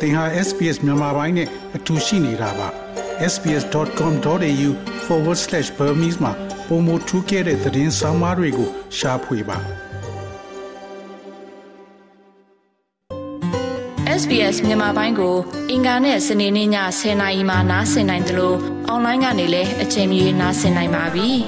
သင်ဟာ SPS မြန်မာပိုင်းနဲ့အတူရှိနေတာပါ sbs.com.au/burmese မှာပုံမထူးခဲ့တဲ့သတင်းစာမားတွေကိုရှားဖွေပါ SBS မြန်မာပိုင်းကို အင်ကာနဲ့စနေနေ့ည10:00နာရီမှနားဆင်နိုင်တယ်လို့အွန်လိုင်းကနေလည်းအချိန်မီနားဆင်နိုင်ပါပြီ။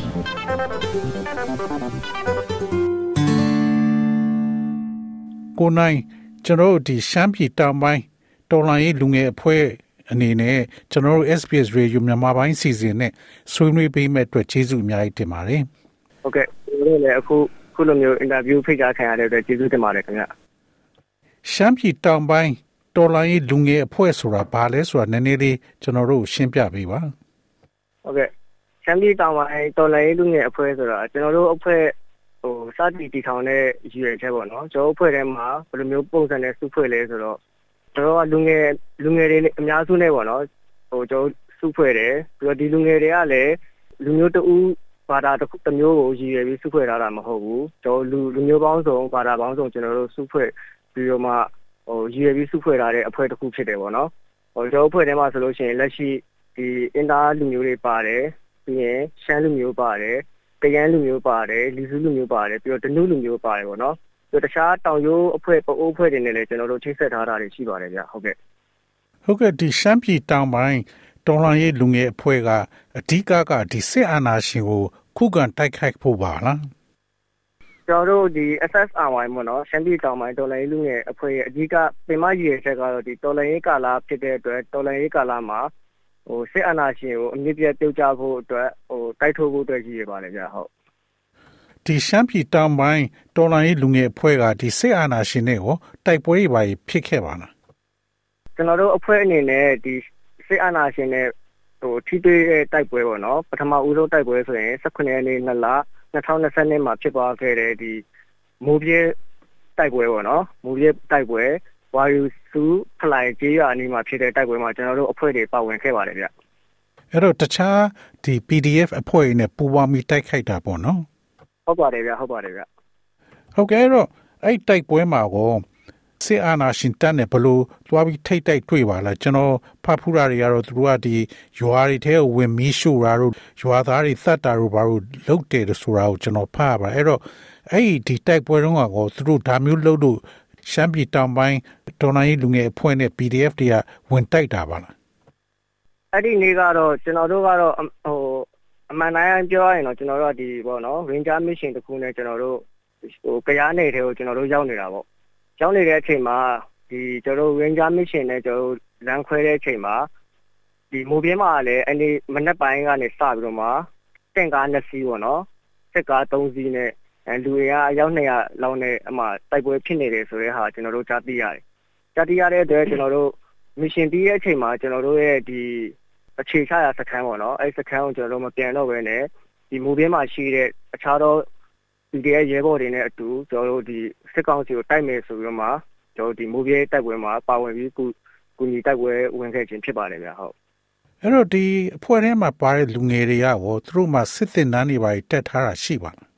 ကိုနိုင်ကျွန်တော်တို့ဒီရှမ်းပြည်တောင်ပိုင်း တော်လိုင်းရေးလူငယ်အဖွဲ့အနေနဲ့ကျွန်တော်တို့ SBS Radio မြန်မာပိုင်းစီစဉ်နဲ့ဆွေးနွေးပေးမဲ့အတွက်ကျေးဇူးအများကြီးတင်ပါတယ်။ဟုတ်ကဲ့ကျွန်တော်လည်းအခုခုလိုမျိုးအင်တာဗျူးဖိတ်ကြားခံရတဲ့အတွက်ကျေးဇူးတင်ပါတယ်ခင်ဗျ။ရှမ်းပြည်တောင်ပိုင်းတော်လိုင်းရေးလူငယ်အဖွဲ့ဆိုတာဘာလဲဆိုတာနည်းနည်းလေးကျွန်တော်တို့ရှင်းပြပေးပါ။ဟုတ်ကဲ့ရှမ်းပြည်တောင်ပိုင်းတော်လိုင်းရေးလူငယ်အဖွဲ့ဆိုတာကျွန်တော်တို့အဖွဲ့ဟိုစတင်တည်ထောင်တဲ့ရည်ရွယ်ချက်ပေါ့နော်ကျွန်တော်အဖွဲ့ထဲမှာဘယ်လိုမျိုးပုံစံနဲ့စုဖွဲ့လဲဆိုတော့ ကျွန်တော်ကလူငယ်လူငယ်တွေအများစုနဲ့ပေါ့နော်ဟိုကျွန်တော်စုဖွဲ့တယ်ပြီးတော့ဒီလူငယ်တွေကလည်းလူမျိုးတူဘာသာတစ်မျိုးကိုရည်ရွယ်ပြီးစုဖွဲ့ထားတာမဟုတ်ဘူးကျွန်တော်လူလူမျိုးပေါင်းစုံဘာသာပေါင်းစုံကျွန်တော်တို့စုဖွဲ့ပြီးတော့မှဟိုရည်ရွယ်ပြီးစုဖွဲ့ထားတဲ့အဖွဲ့တစ်ခုဖြစ်တယ်ပေါ့နော်ဟိုကျွန်တော်အဖွဲ့ထဲမှာဆိုလို့ရှိရင်လက်ရှိဒီအင်တာလူမျိုးတွေပါတယ်ပြီးရင်ရှမ်းလူမျိုးပါတယ်ကရမ်းလူမျိုးပါတယ်လီစုလူမျိုးပါတယ်ပြီးတော့ဒနုလူမျိုးပါတယ်ပေါ့နော်ပြီး တော့တခြားတောင်ရိုးအဖွဲ့ပအိုးအဖွဲ့တွေနဲ့လည်းကျွန်တော်တို့ချိတ်ဆက်ထားတာတွေရှိပါတယ်ဗျဟုတ်ကဲ့ဟုတ်ကဲ့ဒီရှမ်းပြည်တောင်ပိုင်းတော်လှန်ရေးလူငယ်အဖွဲ့ကအဓိကကဒီစစ်အာဏာရှင်ကိုခုခံတိုက်ခိုက်ဖို့ပါလားကျွန်တော်တို့ဒီ SSRY ပေါ့နော်ရှမ်းပြည်တောင်ပိုင်းတော်လှန်ရေးလူငယ်အဖွဲ့ရဲ့အဓိကပင်မရည်ရွယ်ချက်ကတော့ဒီတော်လှန်ရေးကာလဖြစ်တဲ့အတွက်တော်လှန်ရေးကာလမှာဟိုစစ်အာဏာရှင်ကိုအမြင့်ပြတ်ပြုတ်ကြဖို့အတွက်ဟိုတိုက်ထုတ်ဖို့အတွက်ရည်ရပါတယ်ဗျဟုတ် ဒီရှမ်းပြည်တောင်ပိုင်းတော်လိုင်းလူငယ်အဖွဲ့ကဒီစစ်အာဏာရှင်တွေကိုတိုက်ပွဲတွေပါဖြစ်ခဲ့ပါလားကျွန်တော်တို့အဖွဲ့အနေနဲ့ဒီစစ်အာဏာရှင်နဲ့ဟိုထိတွေ့တဲ့တိုက်ပွဲပေါ့နော်ပထမဦးဆုံးတိုက်ပွဲဆိုရင်18ရက်နေ့2လ2020မှာဖြစ်သွားခဲ့တဲ့ဒီမိုးပြေးတိုက်ပွဲပေါ့နော်မိုးပြေးတိုက်ပွဲဝါယူစုဖလိုက်ကြေးရအနီးမှာဖြစ်တဲ့တိုက်ပွဲမှာကျွန်တော်တို့အဖွဲ့တွေပါဝင်ခဲ့ပါတယ်ဗျအဲ့တော့တခြားဒီ PDF အဖွဲ့နဲ့ပူးပေါင်းပြီးတိုက်ခိုက်တာပေါ့နော် ဟုတ်ပါတယ်ဗျဟုတ်ပါတယ်ဗျဟုတ်ကဲ့တော့အဲ့တိုက်ပွဲမှာကောစစ်အာဏာရှင်တပ်နဲ့ဘလို့သွားပြီးထိတ်တိုက်တွေ့ပါလားကျွန်တော်ဖတ်ဖူးတာတွေကတော့သူတို့ကဒီရွာတွေထဲကိုဝင်မီးရှို့တာတို့ရွာသားတွေသတ်တာတို့ဘာလို့လုပ်တယ်ဆိုတာကိုကျွန်တော်ဖတ်ရပါအဲ့တော့အဲ့ဒီဒီတိုက်ပွဲတုန်းကကောသူတို့ဒါမျိုးလုပ်လို့ရှမ်းပြည်တောင်ပိုင်းဒေါ်နိုင်လူငယ်အဖွဲ့နဲ့ PDF တွေကဝင်တိုက်တာပါလားအဲ့ဒီနေ့ကတော့ကျွန်တော်တို့ကတော့ဟို အမှန်တိုင်းပြောရရင်တော့ကျွန်တော်တို့ကဒီပေါ့နော် Ranger Mission တခုနဲ့ကျွန်တော်တို့ဟိုကြရားနယ်ထဲကိုကျွန်တော်တို့ရောက်နေတာပေါ့ရောက်နေတဲ့အချိန်မှာဒီကျွန်တော်တို့ Ranger Mission နဲ့ကျွန်တော်တို့လမ်းခွဲတဲ့အချိန်မှာဒီမိုးပြင်းမှာလည်းအဲ့ဒီမနက်ပိုင်းကနေစပြီးတော့မှတင့်ကား2စီးပေါ့နော်စစ်ကား3စီးနဲ့လူတွေကအယောက်200လောက်နဲ့အမှတိုက်ပွဲဖြစ်နေတယ်ဆိုတဲ့ဟာကျွန်တော်တို့ကြားသိရတယ်ကြားသိရတဲ့အတွက်ကျွန်တော်တို့ mission ပြီးတဲ့အချိန်မှာကျွန်တော်တို့ရဲ့ဒီ အခြေချရာစခန်းပေါ့နော်အဲ့စခန်းကိုကျွန်တော်တို့မပြန်တော့ဘဲနဲ့ဒီမူဘင်းမှာရှိတဲ့အခြားသော PDF ရဲဘော်တွေနဲ့အတူကျွန်တော်တို့ဒီစစ်ကောင်စီကိုတိုက်မယ်ဆိုပြီးတော့မှကျွန်တော်တို့ဒီမူဘင်းတိုက်ပွဲမှာပါဝင်ပြီးကုကူညီတိုက်ပွဲဝင်ခဲ့ခြင်းဖြစ်ပါတယ်ဗျဟုတ်အဲ့တော့ဒီအဖွဲ့ထဲမှာပါတဲ့လူငယ်တွေကရောသူတို့မှစစ်တင်တန်းတွေပါတက်ထားတာရှိပါလား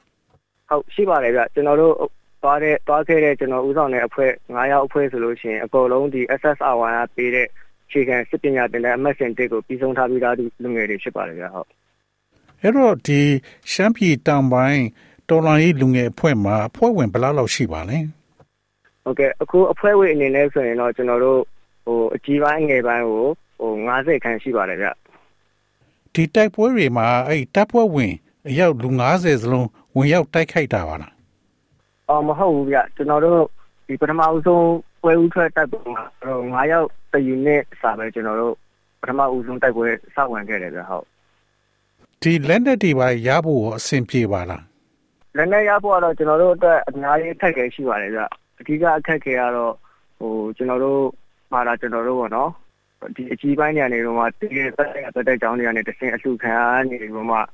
ဟုတ်ရှိပါတယ်ဗျကျွန်တော်တို့သွားတဲ့သွားခဲ့တဲ့ကျွန်တော်ဦးဆောင်တဲ့အဖွဲ့9ယောက်အဖွဲ့ဆိုလို့ရှိရင်အကုန်လုံးဒီ SSR1 ကပေးတဲ့ ခြေခံစစ်ပညာတင်တဲ့အမတ်စင်တစ်ကိုပြီးဆုံးထားပြီးသားလူငယ်တွေဖြစ်ပါတယ်ဗျဟုတ်အဲ့တော့ဒီရှမ်းပြည်တောင်ပိုင်းတော်လိုင်းလူငယ်အဖွဲ့မှာအဖွဲ့ဝင်ဘယ်လောက်ရှိပါလဲဟုတ်ကဲ့အခုအဖွဲ့ဝင်အနေနဲ့ဆိုရင်တော့ကျွန်တော်တို့ဟိုအကြီးပိုင်းငယ်ပိုင်းကိုဟို90ခန်းရှိပါတယ်ဗျဒီတိုက်ပွဲတွေမှာအဲ့တပ်ဖွဲ့ဝင်အယောက်လူ90စလုံးဝင်ရောက်တိုက်ခိုက်တာပါလားအော်မဟုတ်ဘူးဗျကျွန်တော်တို့ဒီပထမဦးဆုံးပွဲဦးထွက်တိုက်ပွဲမှာတော့9ယောက် တယူနစ်စာပဲကျွန်တော်တို့ပထမဦးဆုံးတိုက်ပွဲစဝင်ခဲ့တယ်ဗျဟုတ်ဒီလက်နက်တွေပါရဖို့အဆင်ပြေပါလားလက်နက်ရဖို့ကတော့ကျွန်တော်တို့အတွက်အများကြီးအခက်အခဲရှိပါတယ်ဗျအဓိကအခက်အခဲကတော့ဟိုကျွန်တော်တို့မှာလာကျွန်တော်တို့ပေါ့နော်ဒီအကြီးပိုင်းညာနေတော့မှတကယ်တက်တဲ့ကြောင်းတွေကနေတစင်အလှခံနေတော့မှဘယ်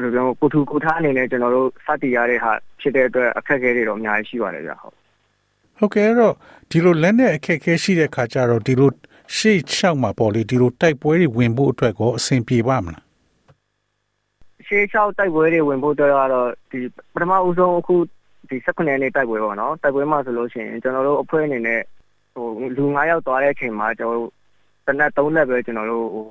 လိုပြောကိုထူကိုထားအနေနဲ့ကျွန်တော်တို့စတင်ရတဲ့ဟာဖြစ်တဲ့အတွက်အခက်အခဲတွေတော့အများကြီးရှိပါတယ်ဗျဟုတ် ဟုတ်ကဲ့တော့ဒီလိုလက်နဲ့အခက်အခဲရှိတဲ့ခါကျတော့ဒီလိုရှေ့ချောက်မှာပေါ့လေဒီလိုတိုက်ပွဲတွေဝင်ဖို့အတွက်ကိုအဆင်ပြေပါမလားရှေ့ချောက်တိုက်ပွဲတွေဝင်ဖို့အတွက်ကတော့ဒီပထမဦးဆုံးအခုဒီ16ရက်နေ့တိုက်ပွဲပေါ့နော်တိုက်ပွဲမှာဆိုလို့ရှိရင်ကျွန်တော်တို့အဖွဲ့အနေနဲ့ဟိုလူ9ယောက်သွားတဲ့အချိန်မှာကျွန်တော်တို့တနက်3လက်ပဲကျွန်တော်တို့ဟို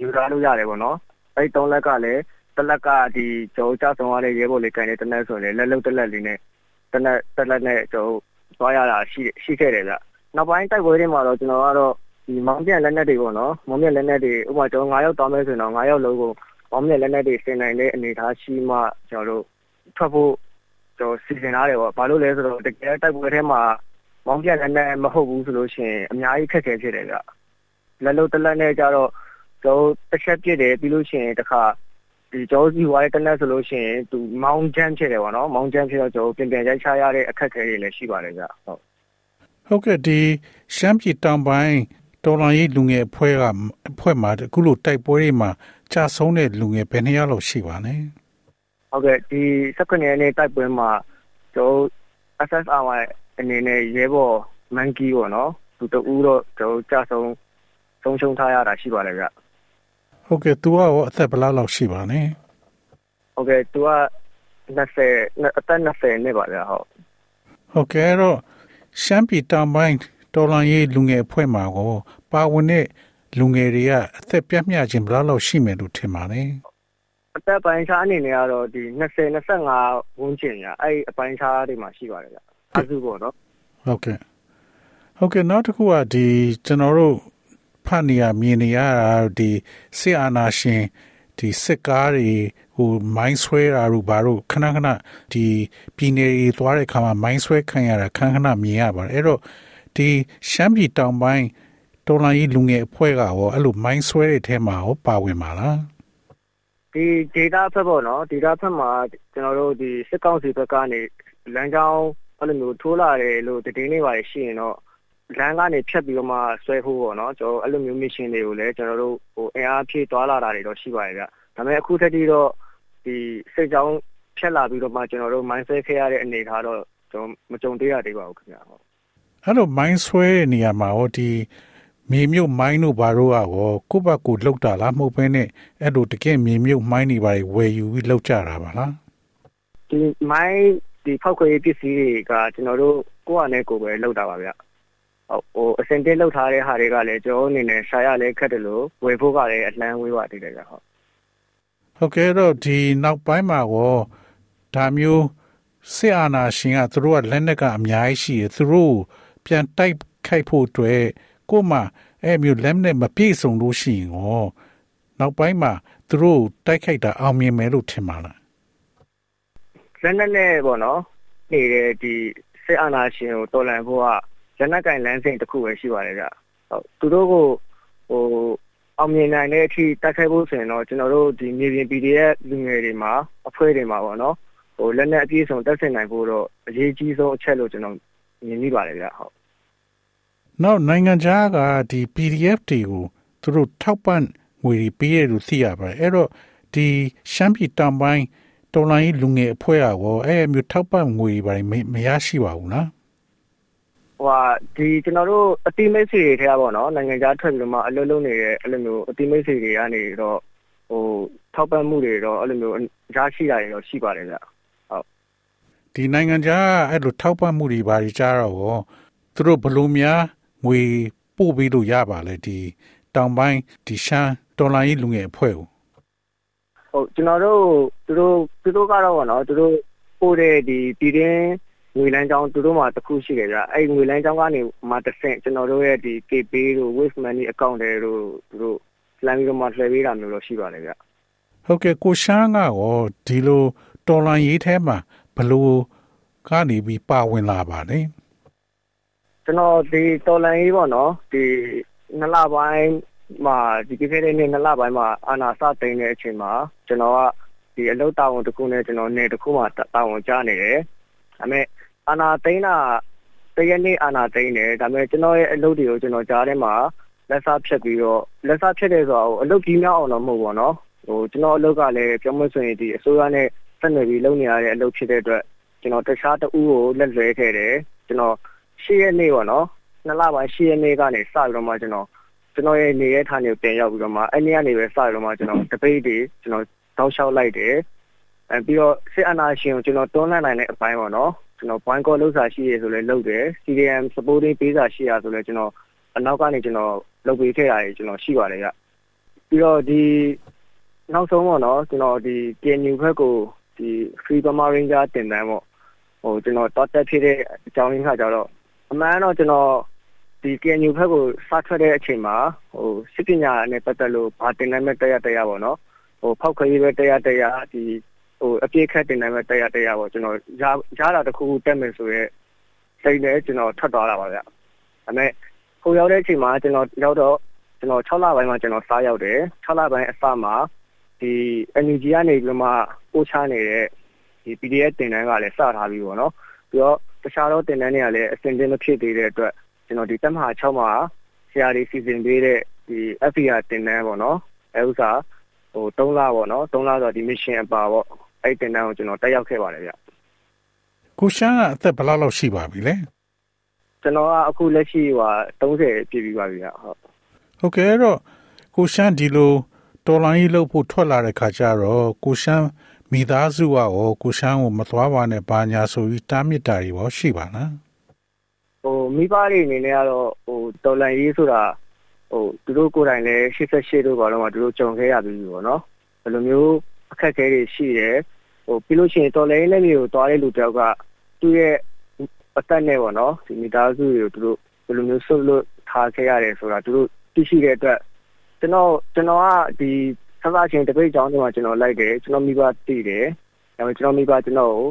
ယူရလို့ရတယ်ပေါ့နော်အဲ့3လက်ကလည်းတစ်လက်ကဒီကျွန်တော်ကြဆုံးရတဲ့ရဲဘော်လေးကန်တဲ့တနက်ဆိုရင်လက်လုံးတစ်လက်လေးနဲ့ တနက်တစ်လက်နဲ့ကျွန်တော်သွားရတာရှိရှိခဲ့တယ်ဗျနောက်ပိုင်းတိုက်ပွဲတွေမှာတော့ကျွန်တော်ကတော့ဒီမောင်းပြန်လက်နက်တွေပေါ့နော်မောင်းပြန်လက်နက်တွေဥပမာကျွန်တော်9ယောက်တောင်းမယ်ဆိုရင်တော့9ယောက်လုံးကိုမောင်းပြန်လက်နက်တွေဆင်နိုင်တဲ့အနေအထားရှိမှကျွန်တော်တို့ထွက်ဖို့ကျွန်တော်စီစဉ်ထားတယ်ပေါ့ဘာလို့လဲဆိုတော့တကယ်တိုက်ပွဲထဲမှာမောင်းပြန်လက်နက်မဟုတ်ဘူးဆိုလို့ရှိရင်အများကြီးခက်ခဲဖြစ်တယ်ဗျလက်လုံးတစ်လက်နဲ့ကြတော့ကျွန်တော်တစ်ချက်ပြစ်တယ်ပြီးလို့ရှိရင်တစ်ခါ ဒီကျောင်းစီဝိုင်းတနက်ဆိုလို့ရှိရင်သူမောင်းချမ်းဖြစ်တယ်ပေါ့နော်မောင်းချမ်းဖြစ်တော့ကျွန်တော်ပြင်ပြန်ရိုက်ချရတဲ့အခက်အခဲတွေလည်းရှိပါတယ်ဗျဟုတ်ဟုတ်ကဲ့ဒီရှမ်းပြည်တောင်ပိုင်းတော်လိုင်းရေးလူငယ်အဖွဲ့ကအဖွဲ့မှာအခုလိုတိုက်ပွဲတွေမှာကြာဆုံးတဲ့လူငယ်ဘယ်နှစ်ယောက်လောက်ရှိပါလဲဟုတ်ကဲ့ဒီ19ရက်နေ့တိုက်ပွဲမှာကျွန်တော် SSR အနေနဲ့ရဲဘော်မန်ကီပေါ့နော်သူတူတော့ကျွန်တော်ကြာဆုံးဆုံးရှုံးထားရတာရှိပါတယ်ဗျ ဟုတ်ကဲ့သူကရောအသက်ဘယ်လောက်လောက်ရှိပါလဲဟုတ်ကဲ့သူက20အသက်20နှစ်ပါဗျဟုတ်ဟုတ်ကဲ့တော့ရှမ်းပြည်တောင်ပိုင်းတော်လန်ရေးလူငယ်အဖွဲ့မှာကိုပါဝင်တဲ့လူငယ်တွေကအသက်ပြတ်မြခြင်းဘယ်လောက်လောက်ရှိမယ်လို့ထင်ပါလဲအသက်ပိုင်းခြားအနေနဲ့ကတော့ဒီ20 25ဝန်းကျင်ညာအဲ့အပိုင်းခြားတွေမှာရှိပါတယ်ဗျအစုပေါ့နော်ဟုတ်ကဲ့ဟုတ်ကဲ့နောက်တစ်ခုကဒီကျွန်တော်တို့ ဖတ်နေရမြင်နေရတာဒီစစ်အာဏာရှင်ဒီစစ်ကားတွေဟိုမိုင်းဆွဲတာတို့ဘာတို့ခဏခဏဒီပြည်နယ်တွေသွားတဲ့ခါမှာမိုင်းဆွဲခံရတာခဏခဏမြင်ရပါတယ်အဲ့တော့ဒီရှမ်းပြည်တောင်ပိုင်းတော်လိုင်းလူငယ်အဖွဲ့ကရောအဲ့လိုမိုင်းဆွဲတဲ့ထဲမှာရောပါဝင်ပါလားဒီ data ဖက်ပေါ့နော် data ဖက်မှာကျွန်တော်တို့ဒီစစ်ကောင်စီဘက်ကနေလမ်းကြောင်းအဲ့လိုမျိုးထိုးလာတယ်လို့တည်င်းနေပါရှိရင်တော့ လမ်းကနေဖြတ်ပြီးတော့မှဆွဲဖို့ပေါ့နော်ကျွန်တော်အဲ့လိုမျိုး mission တွေကိုလည်းကျွန်တော်တို့ဟိုအင်အားဖြည့်သွားလာတာတွေတော့ရှိပါတယ်ဗျဒါပေမဲ့အခုထက်ထိတော့ဒီစိတ်ကြောင်းဖြတ်လာပြီးတော့မှကျွန်တော်တို့ mindset ခဲ့ရတဲ့အနေအထားတော့ကျွန်တော်မကြုံတွေ့ရသေးပါဘူးခင်ဗျာဟုတ်အဲ့လို mind ဆွဲတဲ့နေရာမှာဟောဒီမြေမြုပ်မိုင်းတို့ဘာတို့ကရောကိုယ့်ဘက်ကိုလှုပ်တာလားမဟုတ်ဘဲနဲ့အဲ့လိုတကယ်မြေမြုပ်မိုင်းတွေဘာတွေဝယ်ယူပြီးလှုပ်ကြတာပါလားဒီမိုင်းဒီဖောက်ခွေပစ္စည်းတွေကကျွန်တော်တို့ကိုယ့်အနေနဲ့ကိုယ်ပဲလှုပ်တာပါဗျ ဟိုအစင်တက်လောက်ထားတဲ့ဟာတွေကလည်းကျွန်တော်အနေနဲ့ရှာရလဲခက်တယ်လို့ဝယ်ဖို့ကလည်းအလန်းဝေးပါသေးတယ်ကြဟုတ်ဟုတ်ကဲ့တော့ဒီနောက်ပိုင်းမှာရောဒါမျိုးစစ်အာဏာရှင်ကသူတို့ကလက်နက်ကအများကြီးရှိတယ်သူတို့ပြန်တိုက်ခိုက်ဖို့အတွက်ကိုမှအဲ့မျိုးလက်နက်မပြည့်စုံလို့ရှိရင်ရောနောက်ပိုင်းမှာသူတို့တိုက်ခိုက်တာအောင်မြင်မယ်လို့ထင်ပါလားလက်နက်နဲ့ပေါ့နော်နေတဲ့ဒီစစ်အာဏာရှင်ကိုတော်လှန်ဖို့က လက်နက်ကင်လမ်းစဉ်တစ်ခုပဲရှိပါတယ်ဗျဟုတ်သူတို့ကိုဟိုအောင်မြင်နိုင်တဲ့အထိတိုက်ခိုက်ဖို့ဆိုရင်တော့ကျွန်တော်တို့ဒီမြေပြင် PDF လူငယ်တွေမှာအဖွဲ့တွေမှာပေါ့နော်ဟိုလက်နက်အပြည့်စုံတက်ဆင်နိုင်ဖို့တော့အရေးကြီးဆုံးအချက်လို့ကျွန်တော်မြင်မိပါတယ်ဗျဟုတ်နောက်နိုင်ငံခြားကဒီ PDF တွေကိုသူတို့ထောက်ပံ့ငွေတွေပေးရလို့သိရပါတယ်အဲ့တော့ဒီရှမ်းပြည်တောင်ပိုင်းတော်လိုင်းလူငယ်အဖွဲ့ရောအဲ့မျိုးထောက်ပံ့ငွေတွေဘာမရရှိပါဘူးနော် ဟိုဟာဒီကျွန်တော်တို့အတိမိတ်ဆွေတွေထဲကပေါ့နော်နိုင်ငံခြားထွက်ပြီးတော့မှအလုပ်လုပ်နေတဲ့အဲ့လိုမျိုးအတိမိတ်ဆွေတွေကနေတော့ဟိုထောက်ပံ့မှုတွေတော့အဲ့လိုမျိုးရရှိတာတွေတော့ရှိပါတယ်ဗျဟုတ်ဒီနိုင်ငံခြားအဲ့လိုထောက်ပံ့မှုတွေဘာတွေကြားတော့သူတို့ဘလို့များငွေပို့ပြီးလို့ရပါလဲဒီတောင်ပိုင်းဒီရှမ်းတော်လိုင်းလူငယ်အဖွဲ့ကိုဟုတ်ကျွန်တော်တို့သူတို့သူတို့ကတော့ဗောနော်သူတို့ပို့တဲ့ဒီပြည်တွင်း ငွေလမ်းကြောင်းသူတို့မှာတခုရှိတယ်ဗျအဲ့ငွေလမ်းကြောင်းကနေမှတစ်ဆင့်ကျွန်တော်တို့ရဲ့ဒီ KP တို့ Wave Money account တွေတို့သူတို့လမ်းပြီးတော့မှလှည့်ပေးတာမျိုးတော့ရှိပါတယ်ဗျဟုတ်ကဲ့ကိုရှမ်းကရောဒီလိုတော်လန်ရေးထဲမှာဘလို့ကနေပြီးပါဝင်လာပါလဲကျွန်တော်ဒီတော်လန်ရေးပေါ့နော်ဒီနှစ်လပိုင်းမှာဒီကိစ္စတွေနဲ့နှစ်လပိုင်းမှာအာနာစသိမ်းတဲ့အချိန်မှာကျွန်တော်ကဒီအလုပ်တာဝန်တစ်ခုနဲ့ကျွန်တော်နေတစ်ခုမှတာဝန်ကြားနေတယ်။ဒါပေမဲ့ အာနာသိန်းတာတရက်နေ့အာနာသိန်းတယ်ဒါပေမဲ့ကျွန်တော်ရဲ့အလုပ်တွေကိုကျွန်တော်ကြားထဲမှာလက်စားဖြတ်ပြီးတော့လက်စားဖြတ်တယ်ဆိုတော့အလုပ်ကြီးများအောင်တော့မဟုတ်ပါတော့ဟိုကျွန်တော်အလုပ်ကလည်းပြောမစွင်ဒီအစိုးရနဲ့ဆက်နွယ်ပြီးလုပ်နေရတဲ့အလုပ်ဖြစ်တဲ့အတွက်ကျွန်တော်တခြားတဦးကိုလက်လွဲခဲ့တယ်ကျွန်တော်၈ရက်နေ့ပေါ့နော်နှစ်လပိုင်း၈ရက်နေ့ကနေစပြီးတော့မှကျွန်တော်ကျွန်တော်ရဲ့နေရထားနေပြန်ရောက်ပြီးတော့မှအဲ့နေ့ကနေပဲစပြီးတော့မှကျွန်တော်တပိတ်တွေကျွန်တော်တောက်လျှောက်လိုက်တယ်အဲပြီးတော့စစ်အာဏာရှင်ကိုကျွန်တော်တွန်းလှန်နိုင်တဲ့အပိုင်းပေါ့နော် ကျွန်တော် point call လောက်စာရှိရဆိုလဲလုပ်တယ် CDM supporting ပေးစာရှိရဆိုလဲကျွန်တော်အနောက်ကနေကျွန်တော်လုပ်ပေးခဲ့ရတယ်ကျွန်တော်ရှိပါတယ်ဗျပြီးတော့ဒီနောက်ဆုံးပေါ့နော်ကျွန်တော်ဒီ KNU ဘက်ကိုဒီ Free Burma Ranger တင်တန်းပေါ့ဟိုကျွန်တော်တော့တက်ဖြစ်တဲ့အကြောင်းရင်းခါကြတော့အမှန်တော့ကျွန်တော်ဒီ KNU ဘက်ကိုစထွက်တဲ့အချိန်မှာဟိုစစ်ပညာနဲ့ပတ်သက်လို့ဘာတင်တန်းမဲ့တက်ရတက်ရပေါ့နော်ဟိုဖောက်ခွေးပဲတက်ရတက်ရဒီ ဟိုအပြည့်ခတ်တင်တန်းမဲ့တက်ရတက်ရပေါ့ကျွန်တော်ရရတာတခုခုတက်မယ်ဆိုရဲစိတ်နဲ့ကျွန်တော်ထွက်သွားတာပါဗျဒါပေမဲ့ဟိုရောက်တဲ့အချိန်မှာကျွန်တော်ရောက်တော့ကျွန်တော်6လပိုင်းမှာကျွန်တော်စားရောက်တယ်6လပိုင်းအစမှာဒီ energy ကနေပြီးမှပို့ချနေတဲ့ဒီ PDF တင်တန်းကလည်းစထားပြီးပေါ့နော်ပြီးတော့တခြားသောတင်တန်းတွေကလည်းအဆင်သင့်မဖြစ်သေးတဲ့အတွက်ကျွန်တော်ဒီတက်မဟာ6မှာဆရာတွေစီစဉ်ပေးတဲ့ဒီ FPR တင်တန်းပေါ့နော်အဲဥစ္စာဟို3လပေါ့နော်3လဆိုဒီ mission အပါပေါ့ အဲ့တင်တန်းကိုကျွန်တော်တက်ရောက်ခဲ့ပါတယ်ဗျကိုရှမ်းကအသက်ဘယ်လောက်လောက်ရှိပါပြီလဲကျွန်တော်ကအခုလက်ရှိဟို30ပြည့်ပြီးပါပြီဟုတ်ဟုတ်ကဲ့အဲ့တော့ကိုရှမ်းဒီလိုတော်လိုင်းကြီးလို့ဖို့ထွက်လာတဲ့ခါကျတော့ကိုရှမ်းမိသားစုကရောကိုရှမ်းကိုမသွားပါနဲ့ဘာညာဆိုပြီးတားမြစ်တာတွေရောရှိပါလားဟိုမိဘတွေအနေနဲ့ကတော့ဟိုတော်လိုင်းကြီးဆိုတာဟိုသူတို့ကိုယ်တိုင်လည်း88တို့ဘာလို့မှသူတို့ကြုံခဲ့ရပြီးပေါ့နော်ဘယ်လိုမျိုးအခက်အခဲတွေရှိတယ် ဟိုပြီးလို့ရှိရင်တော်လိုင်းနဲ့မျိုးသွားတဲ့လူတယောက်ကသူ့ရဲ့အသက်နဲ့ပေါ့နော်ဒီမိသားစုတွေကိုသူတို့ဘယ်လိုမျိုးဆုတ်လို့ထားခဲ့ရတယ်ဆိုတာသူတို့သိရှိတဲ့အတွက်ကျွန်တော်ကျွန်တော်ကဒီဆဆချင်းတပိတ်ကြောင်းတွေမှာကျွန်တော်လိုက်တယ်ကျွန်တော်မိဘတည်တယ်ဒါပေမဲ့ကျွန်တော်မိဘကျွန်တော်ကို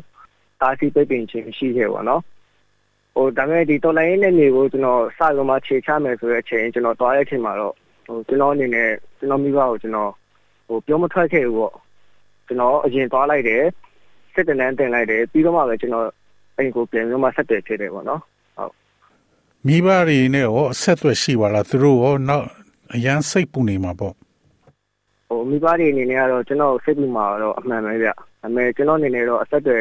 တားဆီးပိတ်ပင်ခြင်းရှိခဲ့ပါတော့ဟိုဒါပေမဲ့ဒီတော်လိုင်းနဲ့နေကိုကျွန်တော်စရမှာခြေချမယ်ဆိုတဲ့အချိန်ကျွန်တော်သွားတဲ့အချိန်မှာတော့ဟိုကျွန်တော်အနေနဲ့ကျွန်တော်မိဘကိုကျွန်တော်ဟိုပြောမထွက်ခဲ့ဘူးပေါ့ ကျွန်တော်အရင်သွားလိုက်တယ်စစ်တနန်းတင်လိုက်တယ်ပြီးတော့မှပဲကျွန်တော်အိမ်ကိုပြန်ပြီးမှဆက်တယ်ဖြစ်တယ်ပေါ့နော်ဟုတ်မိဘတွေနဲ့ရောအဆက်အသွယ်ရှိပါလားသူတို့ရောနောက်အရန်စိတ်ပူနေမှာပေါ့ဟိုမိဘတွေအနေနဲ့ကတော့ကျွန်တော်စိတ်ပူမှာတော့အမှန်ပဲဗျဒါပေမဲ့ကျွန်တော်အနေနဲ့တော့အဆက်တွေ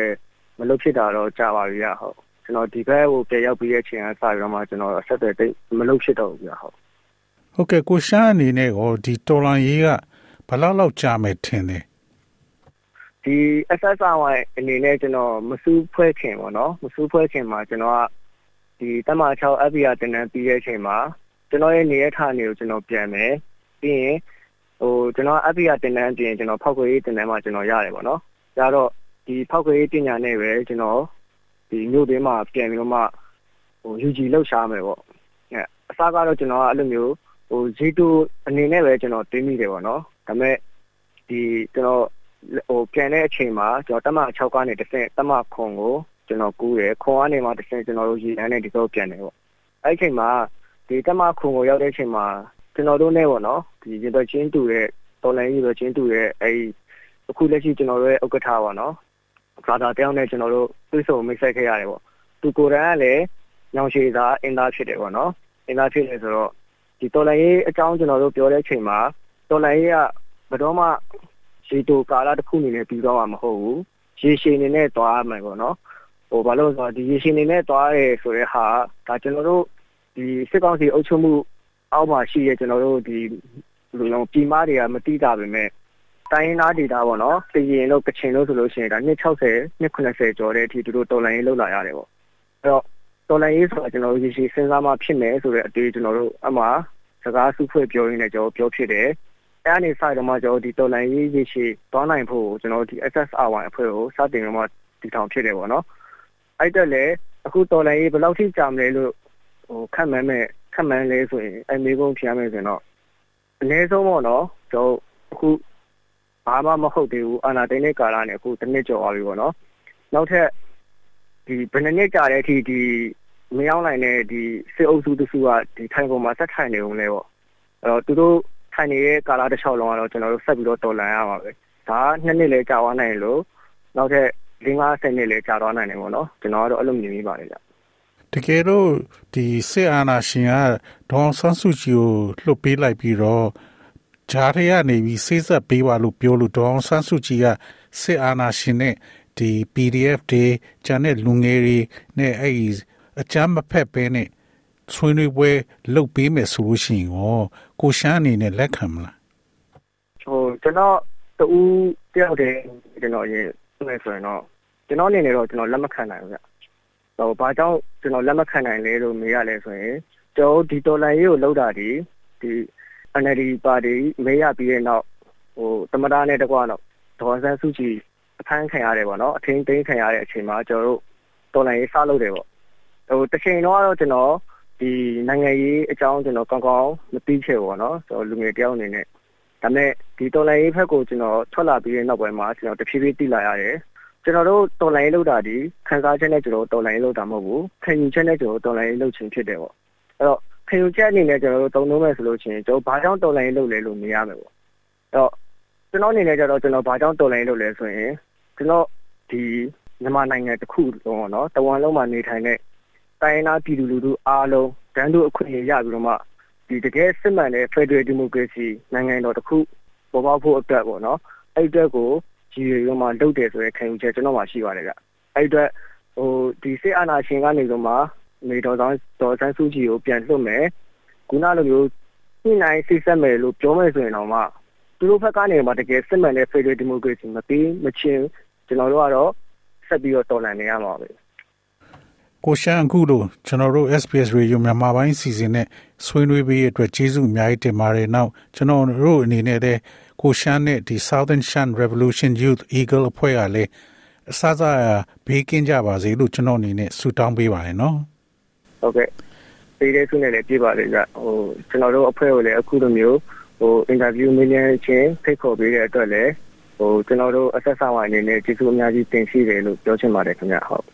မလုပ်ဖြစ်တာတော့ကြာပါပြီဗျဟုတ်ကျွန်တော်ဒီဘက်ကိုပြန်ရောက်ပြီးတဲ့အချိန်ကစပြီးတော့မှကျွန်တော်အဆက်တွေတိတ်မလုပ်ဖြစ်တော့ဘူးဗျဟုတ်ဟုတ်ကဲ့ကိုရှားအနေနဲ့ရောဒီတော်လန်ရေးကဘယ်လောက်လောက်ကြာမယ်ထင်တယ် ဒီ SSRY အနေနဲ့ကျွန်တော်မစူးဖွဲခင်ပေါ့နော်မစူးဖွဲခင်မှာကျွန်တော်ကဒီတမ6 FBR တင်တန်းပြီးတဲ့အချိန်မှာကျွန်တော်ရဲ့နေရထားနေကိုကျွန်တော်ပြန်မယ်ပြီးရင်ဟိုကျွန်တော် FBR တင်တန်းပြင်ကျွန်တော်ဖောက်ခွေရေးတင်တန်းမှာကျွန်တော်ရတယ်ပေါ့နော်ဒါတော့ဒီဖောက်ခွေရေးပညာနဲ့ပဲကျွန်တော်ဒီမြို့တွင်းမှာပြန်ပြီးတော့မှဟို UG လောက်ရှားမယ်ပေါ့အဲအစားကတော့ကျွန်တော်ကအဲ့လိုမျိုးဟို G2 အနေနဲ့ပဲကျွန်တော်တင်းမိတယ်ပေါ့နော်ဒါပေမဲ့ဒီကျွန်တော် ဟိုပြန်တဲ့အချိန်မှာကျွန်တော်တမ6ကနေတစ်ဆင့်တမခွန်ကိုကျွန်တော်ကူးတယ်ခွန်ကနေမှတစ်ဆင့်ကျွန်တော်တို့ရေတန်းနဲ့ဒီတော့ပြန်တယ်ပေါ့အဲ့ဒီအချိန်မှာဒီတမခွန်ကိုရောက်တဲ့အချိန်မှာကျွန်တော်တို့နဲ့ပေါ့နော်ဒီရေတော့ချင်းတူတဲ့တော်လိုင်းရေတော့ချင်းတူတဲ့အဲ့အခုလက်ရှိကျွန်တော်တို့ရဲ့ဥက္ကဋ္ဌပေါ့နော်ဘာသာတယောက်နဲ့ကျွန်တော်တို့သွေးဆုံမိတ်ဆက်ခဲ့ရတယ်ပေါ့သူကိုယ်တိုင်ကလည်းညောင်ရှည်သာအင်သားဖြစ်တယ်ပေါ့နော်အင်သားဖြစ်တယ်ဆိုတော့ဒီတော်လိုင်းရေးအကြောင်းကျွန်တော်တို့ပြောတဲ့အချိန်မှာတော်လိုင်းရေးကဘယ်တော့မှ ရေတိုကာလတစ်ခုအနေနဲ့ပြီးတော့မှာမဟုတ်ဘူးရေရှည်အနေနဲ့သွားရမယ်ပေါ့နော်ဟိုဘာလို့ဆိုတော့ဒီရေရှည်အနေနဲ့သွားရဲဆိုတဲ့ဟာဒါကျွန်တော်တို့ဒီစစ်ကောင်စီအုပ်ချုပ်မှုအောက်မှာရှိရဲ့ကျွန်တော်တို့ဒီလူလုံးပြည်မတွေကမတိတာပဲမဲ့တိုင်းရင်းသားဒေတာပေါ့နော်ပြည်ရင်လို့ကချင်လို့ဆိုလို့ရှိရင်ဒါ260 290ကျော်တဲ့အထိသူတို့တော်လိုင်းရေးလောက်လာရတယ်ပေါ့အဲ့တော့တော်လိုင်းရေးဆိုတာကျွန်တော်တို့ရေရှည်စဉ်းစားမှဖြစ်မယ်ဆိုတဲ့အတွေ့ကျွန်တော်တို့အမှစကားစုဖွဲ့ပြောရင်းနဲ့ကျွန်တော်ပြောဖြစ်တယ် အဲ့အနေဆိုင်တော့မှကျွန်တော်ဒီတော်လိုင်းရေးရေရှည်သွားနိုင်ဖို့ကျွန်တော်ဒီ SSR1 အဖွဲ့ကိုစတင်တော့မှတည်ထောင်ဖြစ်တယ်ပေါ့နော်အဲ့တက်လေအခုတော်လိုင်းရေးဘယ်လောက်ထိကြာမလဲလို့ဟိုခက်မှန်းမဲ့ခက်မှန်းလဲဆိုရင်အမေကုန်းဖြားမယ်ဆိုရင်တော့အနည်းဆုံးပေါ့နော်ကျွန်တော်အခုဘာမှမဟုတ်သေးဘူးအာနာတိုင်းတဲ့ကာလနဲ့အခုတစ်နှစ်ကျော်သွားပြီပေါ့နော်နောက်ထပ်ဒီဘယ်နှစ်ကြာတဲ့အထိဒီမရောက်နိုင်တဲ့ဒီစစ်အုပ်စုတစုကဒီထိုင်ပေါ်မှာဆက်ထိုင်နေုံလဲပေါ့အဲ့တော့သူတို့ ထိုင်နေတဲ့ကာလတစ်လျှောက်လုံးကတော့ကျွန်တော်တို့ဆက်ပြီးတော့တော်လန်ရပါပဲဒါနှစ်နှစ်လဲကြာသွားနိုင်လို့နောက်ထပ်၄50နှစ်လဲကြာသွားနိုင်တယ်ပေါ့နော်ကျွန်တော်ကတော့အဲ့လိုမြင်မိပါတယ်ဗျတကယ်တော့ဒီစစ်အာဏာရှင်ကဒေါန်ဆန်းစုကြည်ကိုလှုပ်ပေးလိုက်ပြီးတော့ဂျားထဲကနေပြီးစိစက်ပေးပါလို့ပြောလို့ဒေါန်ဆန်းစုကြည်ကစစ်အာဏာရှင်နဲ့ဒီ PDF တွေဂျန်တဲ့လူငယ်တွေနဲ့အဲ့ဒီအကြမ်းမဖက်ပဲနဲ့ ဆွေးနွေးပွဲလုပ်ပေးမယ်ဆိုလို့ရှိရင်ရောကိုရှမ်းအနေနဲ့လက်ခံမလားဟိုကျွန်တော်တူတယောက်တည်းကျွန်တော်ရေးမယ်ဆိုရင်တော့ကျွန်တော်အနေနဲ့တော့ကျွန်တော်လက်မခံနိုင်ဘူးဗျဟိုဘာကြောင့်ကျွန်တော်လက်မခံနိုင်လဲလို့မေးရလဲဆိုရင်ကျွန်တော်ဒီတော်လန်ရေးကိုလောက်တာဒီဒီ NLD ပါတီမေးရပြီးတဲ့နောက်ဟိုတမတာနဲ့တကွာတော့ဒေါ်ဆန်းစုကြည်အခန်းခံရတယ်ပေါ့နော်အထင်းသိမ်းခံရတဲ့အချိန်မှာကျွန်တော်တို့တော်လန်ရေးစလုပ်တယ်ပေါ့ဟိုတစ်ချိန်တော့ကျွန်တော် ဒီနိုင်ငံရေးအကြောင်းကျွန်တော်ကောင်းကောင်းမသိချင်ဘူးပေါ့နော်ကျွန်တော်လူငယ်တယောက်အနေနဲ့ဒါပေမဲ့ဒီတော်လိုင်းရေးဘက်ကိုကျွန်တော်ထွက်လာပြီးတဲ့နောက်ပိုင်းမှာကျွန်တော်တဖြည်းဖြည်းသိလာရတယ်ကျွန်တော်တို့တော်လိုင်းရေးလုပ်တာဒီခံစားချက်နဲ့ကျွန်တော်တော်လိုင်းရေးလုပ်တာမဟုတ်ဘူးခံယူချက်နဲ့ကျွန်တော်တော်လိုင်းရေးလုပ်ခြင်းဖြစ်တယ်ပေါ့အဲ့တော့ခံယူချက်အနေနဲ့ကျွန်တော်တို့တုံ့နှုံးမယ်ဆိုလို့ချင်းကျွန်တော်ဘာကြောင့်တော်လိုင်းရေးလုပ်လဲလို့မြင်ရမယ်ပေါ့အဲ့တော့ကျွန်တော်အနေနဲ့ကျတော့ကျွန်တော်ဘာကြောင့်တော်လိုင်းရေးလုပ်လဲဆိုရင်ကျွန်တော်ဒီမြန်မာနိုင်ငံတစ်ခုလုံးပေါ့နော်တဝန်လုံးမှာနေထိုင်တဲ့ တိုင်းနာပြည်သူလူထုအားလုံးတန်းတူအခွင့်အရေးရပြီးတော့မှဒီတကယ်စစ်မှန်တဲ့ Federal Democracy နိုင်ငံတော်တစ်ခုပေါ်ပေါက်ဖို့အတွက်ပေါ့နော်အဲ့အတွက်ကိုကြည်ရွယ်မှလုပ်တယ်ဆိုတဲ့ခံယူချက်ကျွန်တော်မှရှိပါတယ်ဗျအဲ့အတွက်ဟိုဒီစစ်အာဏာရှင်ကနေတော့မှနေတော်ဆောင်ဒေါ်ဆန်းစုကြည်ကိုပြန်လွှတ်မယ်ခုနလိုမျိုးညှိနှိုင်းစိတ်ဆက်မယ်လို့ပြောမယ်ဆိုရင်တော့မှသူတို့ဘက်ကနေမှတကယ်စစ်မှန်တဲ့ Federal Democracy မပြီးမချင်းကျွန်တော်တို့ကတော့ဆက်ပြီးတော့တော်လှန်နေရမှာပဲ ကိုရှန်အခုလို့ကျွန်တော်တို့ SPS Radio မြန်မာပိုင်းစီစဉ်နဲ့ဆွေးနွေးပေးရတဲ့အတွက်ကျေးဇူးအများကြီးတင်ပါတယ်။နောက်ကျွန်တော်တို့အနေနဲ့လည်းကိုရှန်နဲ့ဒီ Southern Shan Revolution Youth Eagle အဖွဲ့ကလည်းအစားစားဘေးကင်းကြပါစေလို့ကျွန်တော်အနေနဲ့ဆုတောင်းပေးပါတယ်နော်။ဟုတ်ကဲ့။ဒီလေးဆုနဲ့လည်းပြပါလေကြ။ဟိုကျွန်တော်တို့အဖွဲ့ကိုလည်းအခုလိုမျိုးဟိုအင်တာဗျူးမင်းများချင်းဖိတ်ခေါ်ပေးတဲ့အတွက်လည်းဟိုကျွန်တော်တို့အဆက်ဆောင်းအနေနဲ့ကျေးဇူးအများကြီးတင်ရှိတယ်လို့ပြောချင်ပါတယ်ခင်ဗျ။ဟုတ်။